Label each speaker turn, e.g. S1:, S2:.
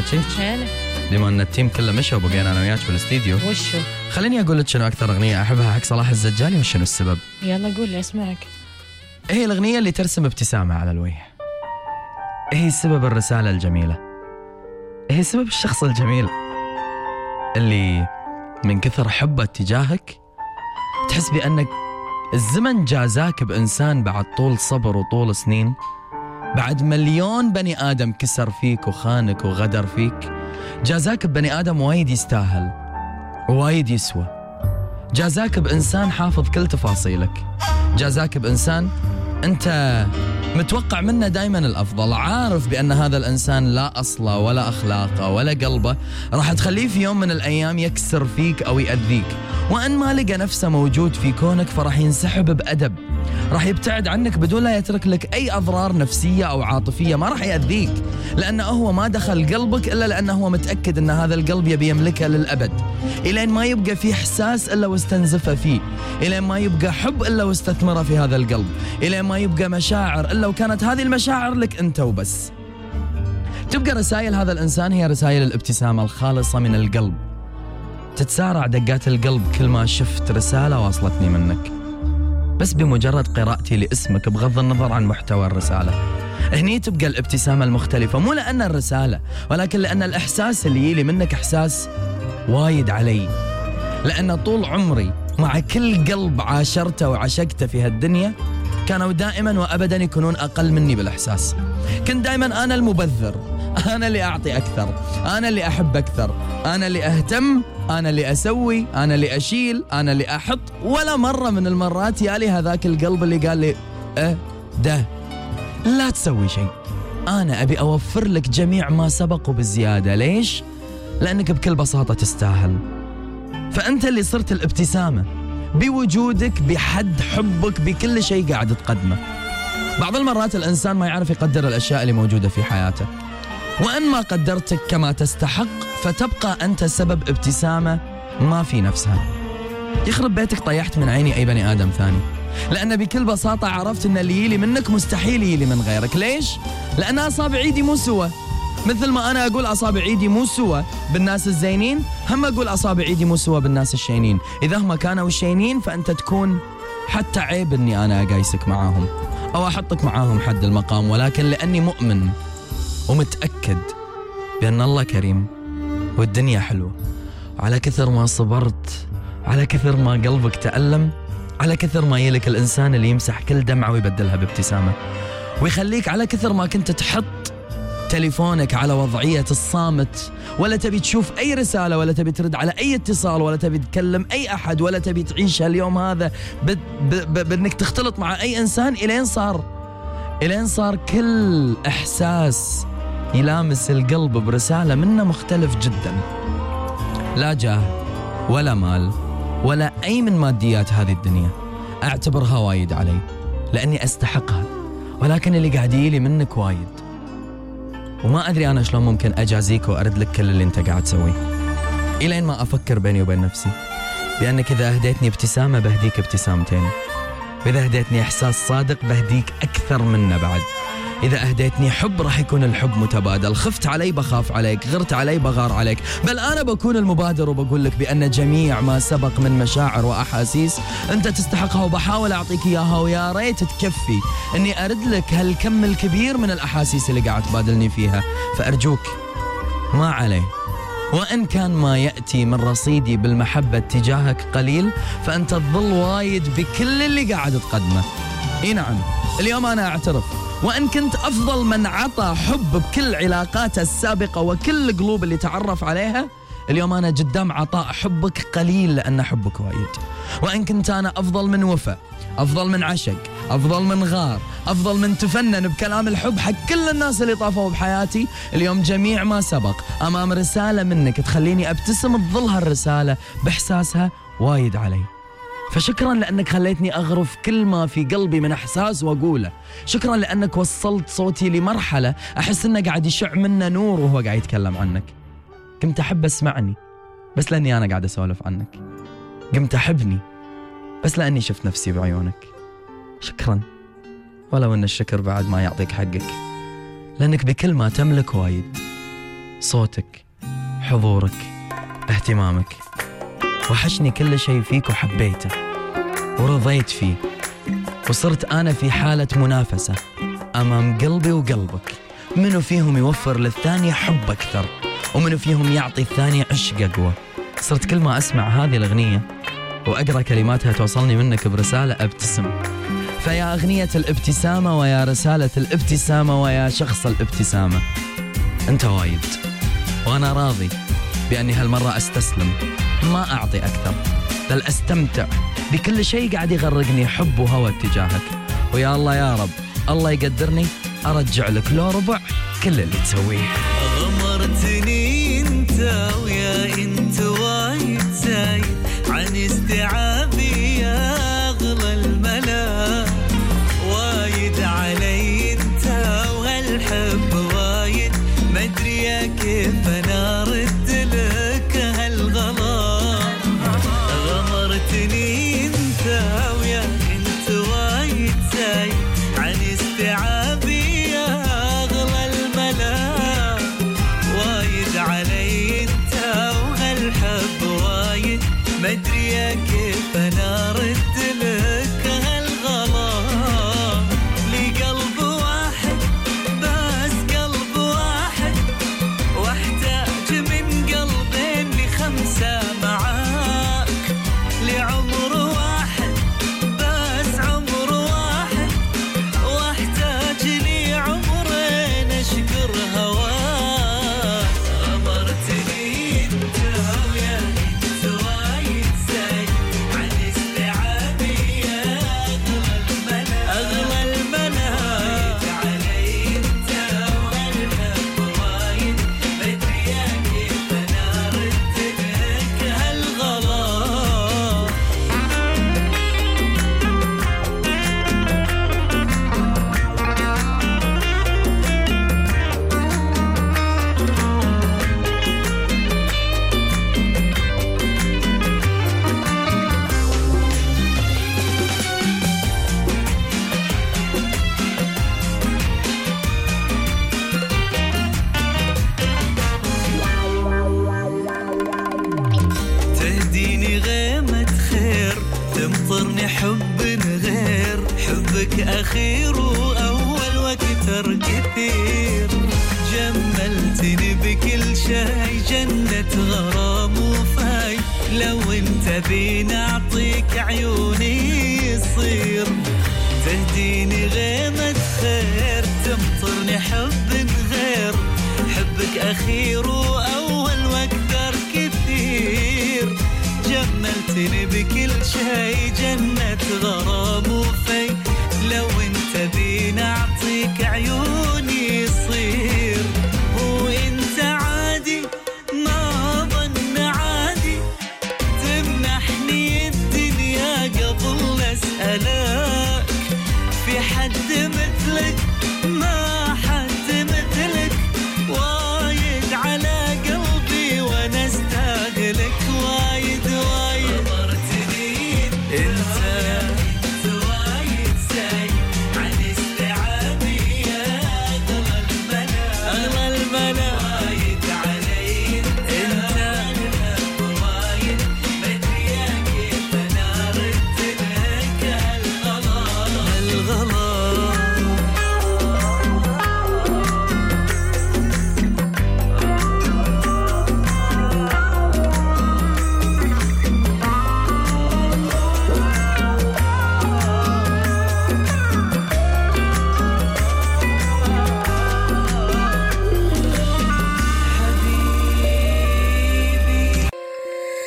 S1: حاجيك
S2: هلا
S1: بما أن التيم كله مشى وبقينا أنا وياك بالأستديو.
S2: وشو؟
S1: خليني أقول لك شنو أكثر أغنية أحبها حق صلاح الزجالي وشنو السبب؟
S2: يلا قول لي أسمعك.
S1: هي الأغنية اللي ترسم ابتسامة على الوجه. هي سبب الرسالة الجميلة. هي سبب الشخص الجميل. اللي من كثر حبه تجاهك تحس بأنك الزمن جازاك بإنسان بعد طول صبر وطول سنين. بعد مليون بني آدم كسر فيك وخانك وغدر فيك. جازاك ببني آدم وايد يستاهل وايد يسوى. جازاك بإنسان حافظ كل تفاصيلك. جازاك بإنسان أنت متوقع منه دائما الأفضل عارف بأن هذا الإنسان لا اصله ولا اخلاقه ولا قلبه راح تخليه في يوم من الأيام يكسر فيك أو يأذيك. وإن ما لقى نفسه موجود في كونك فراح ينسحب بأدب. راح يبتعد عنك بدون لا يترك لك أي أضرار نفسية أو عاطفية ما راح يأذيك. لأنه هو ما دخل قلبك إلا لأنه هو متأكد أن هذا القلب يبي يملكه للأبد. الين ما يبقى في إحساس إلا واستنزفه فيه. الين ما يبقى حب إلا واستثمره في هذا القلب. الين ما يبقى مشاعر إلا وكانت هذه المشاعر لك أنت وبس. تبقى رسائل هذا الإنسان هي رسائل الابتسامة الخالصة من القلب. تتسارع دقات القلب كل ما شفت رسالة واصلتني منك. بس بمجرد قراءتي لاسمك بغض النظر عن محتوى الرسالة. هني تبقى الابتسامة المختلفة مو لأن الرسالة ولكن لأن الإحساس اللي يلي منك إحساس وايد علي. لأن طول عمري مع كل قلب عاشرته وعشقته في هالدنيا كانوا دائما وابدا يكونون أقل مني بالإحساس. كنت دائما أنا المبذر أنا اللي أعطي أكثر أنا اللي أحب أكثر أنا اللي أهتم أنا اللي أسوي أنا اللي أشيل أنا اللي أحط. ولا مرة من المرات يالي هذاك القلب اللي قال لي آه ده لا تسوي شيء. أنا أبي أوفر لك جميع ما سبق وبالزياده ليش؟ لأنك بكل بساطة تستاهل. فأنت اللي صرت الابتسامة. بوجودك بحد حبك بكل شيء قاعد تقدمه. بعض المرات الإنسان ما يعرف يقدر الأشياء اللي موجودة في حياته. وإن ما قدرتك كما تستحق فتبقى أنت سبب ابتسامة ما في نفسها. يخرب بيتك طيحت من عيني أي بني آدم ثاني. لأن بكل بساطة عرفت إن اللي يلي منك مستحيل يلي من غيرك. ليش؟ لأن اصابع ايدي مو سوى. مثل ما أنا أقول أصابع إيدي مو سوى بالناس الزينين هم أقول أصابع إيدي مو سوى بالناس الشينين. إذا هم كانوا الشينين فأنت تكون حتى عيب إني أنا أقايسك معاهم أو أحطك معاهم حد المقام ولكن لأني مؤمن ومتأكد بأن الله كريم والدنيا حلوة. على كثر ما صبرت على كثر ما قلبك تألم على كثر ما يلك الإنسان اللي يمسح كل دمعة ويبدلها بابتسامة. ويخليك على كثر ما كنت تحط تليفونك على وضعية الصامت. ولا تبي تشوف أي رسالة ولا تبي ترد على أي اتصال ولا تبي تكلم أي أحد ولا تبي تعيش هاليوم هذا بأنك تختلط مع أي إنسان إلين صار. إلين صار كل إحساس يلامس القلب برسالة منه مختلف جدا. لا جاه ولا مال ولا أي من ماديات هذه الدنيا. أعتبرها وايد علي لأني أستحقها. ولكن اللي قاعد يجيلي منك وايد. وما أدري أنا شلون ممكن أجازيك وأرد لك كل اللي أنت قاعد تسويه. إلين ما أفكر بيني وبين نفسي بأنك إذا أهديتني ابتسامة بهديك ابتسامتين. وإذا أهديتني إحساس صادق بهديك أكثر منه بعد. إذا أهديتني حب راح يكون الحب متبادل. خفت علي بخاف عليك غرت علي بغار عليك. بل أنا بكون المبادر وبقول لك بأن جميع ما سبق من مشاعر وأحاسيس أنت تستحقها وبحاول أعطيك إياها ويا ريت تكفي. أني أرد لك هالكم الكبير من الأحاسيس اللي قاعد تبادلني فيها. فأرجوك ما عليه. وإن كان ما يأتي من رصيدي بالمحبة تجاهك قليل فأنت تظل وايد بكل اللي قاعد تقدمه. إي نعم اليوم أنا أعترف. وإن كنت أفضل من عطى حب بكل علاقاته السابقة وكل القلوب اللي تعرف عليها اليوم أنا قدام عطاء حبك قليل لأن حبك وايد. وإن كنت أنا أفضل من وفاء أفضل من عشق أفضل من غار أفضل من تفنن بكلام الحب حق كل الناس اللي طافوا بحياتي اليوم جميع ما سبق أمام رسالة منك تخليني أبتسم بظل هالرسالة بإحساسها وايد علي. فشكرا لأنك خليتني أغرف كل ما في قلبي من إحساس وأقوله. شكرا لأنك وصلت صوتي لمرحلة أحس إنه قاعد يشع منه نور وهو قاعد يتكلم عنك. قمت أحب أسمعني بس لأني أنا قاعد أسولف عنك. قمت أحبني بس لأني شفت نفسي بعيونك. شكرا ولو أن الشكر بعد ما يعطيك حقك. لأنك بكل ما تملك وايد صوتك حضورك اهتمامك. وحشني كل شيء فيك وحبيته ورضيت فيه. وصرت أنا في حالة منافسة أمام قلبي وقلبك. منو فيهم يوفر للثاني حب أكثر؟ ومنو فيهم يعطي الثاني عشق أقوى؟ صرت كل ما أسمع هذه الأغنية وأقرأ كلماتها توصلني منك برسالة أبتسم. فيا أغنية الابتسامة ويا رسالة الابتسامة ويا شخص الابتسامة. أنت وايد. وأنا راضي. بأني هالمرة أستسلم ما أعطي أكثر بل أستمتع بكل شيء قاعد يغرقني حب وهوى تجاهك. ويا الله يا رب الله يقدرني أرجع لك لو ربع كل اللي تسويه.
S2: غمرتني أنت ويا إنت وايد زايد عن استيعابي. تمطرني حب غير حبك أخير وأول وأكثر كثير جملتني بكل شيء جنة غرام وفاي. لو انت بين أعطيك عيوني يصير. تهديني غيمة خير تمطرني حب غير. حبك أخير بكل شيء جنة غرام وفي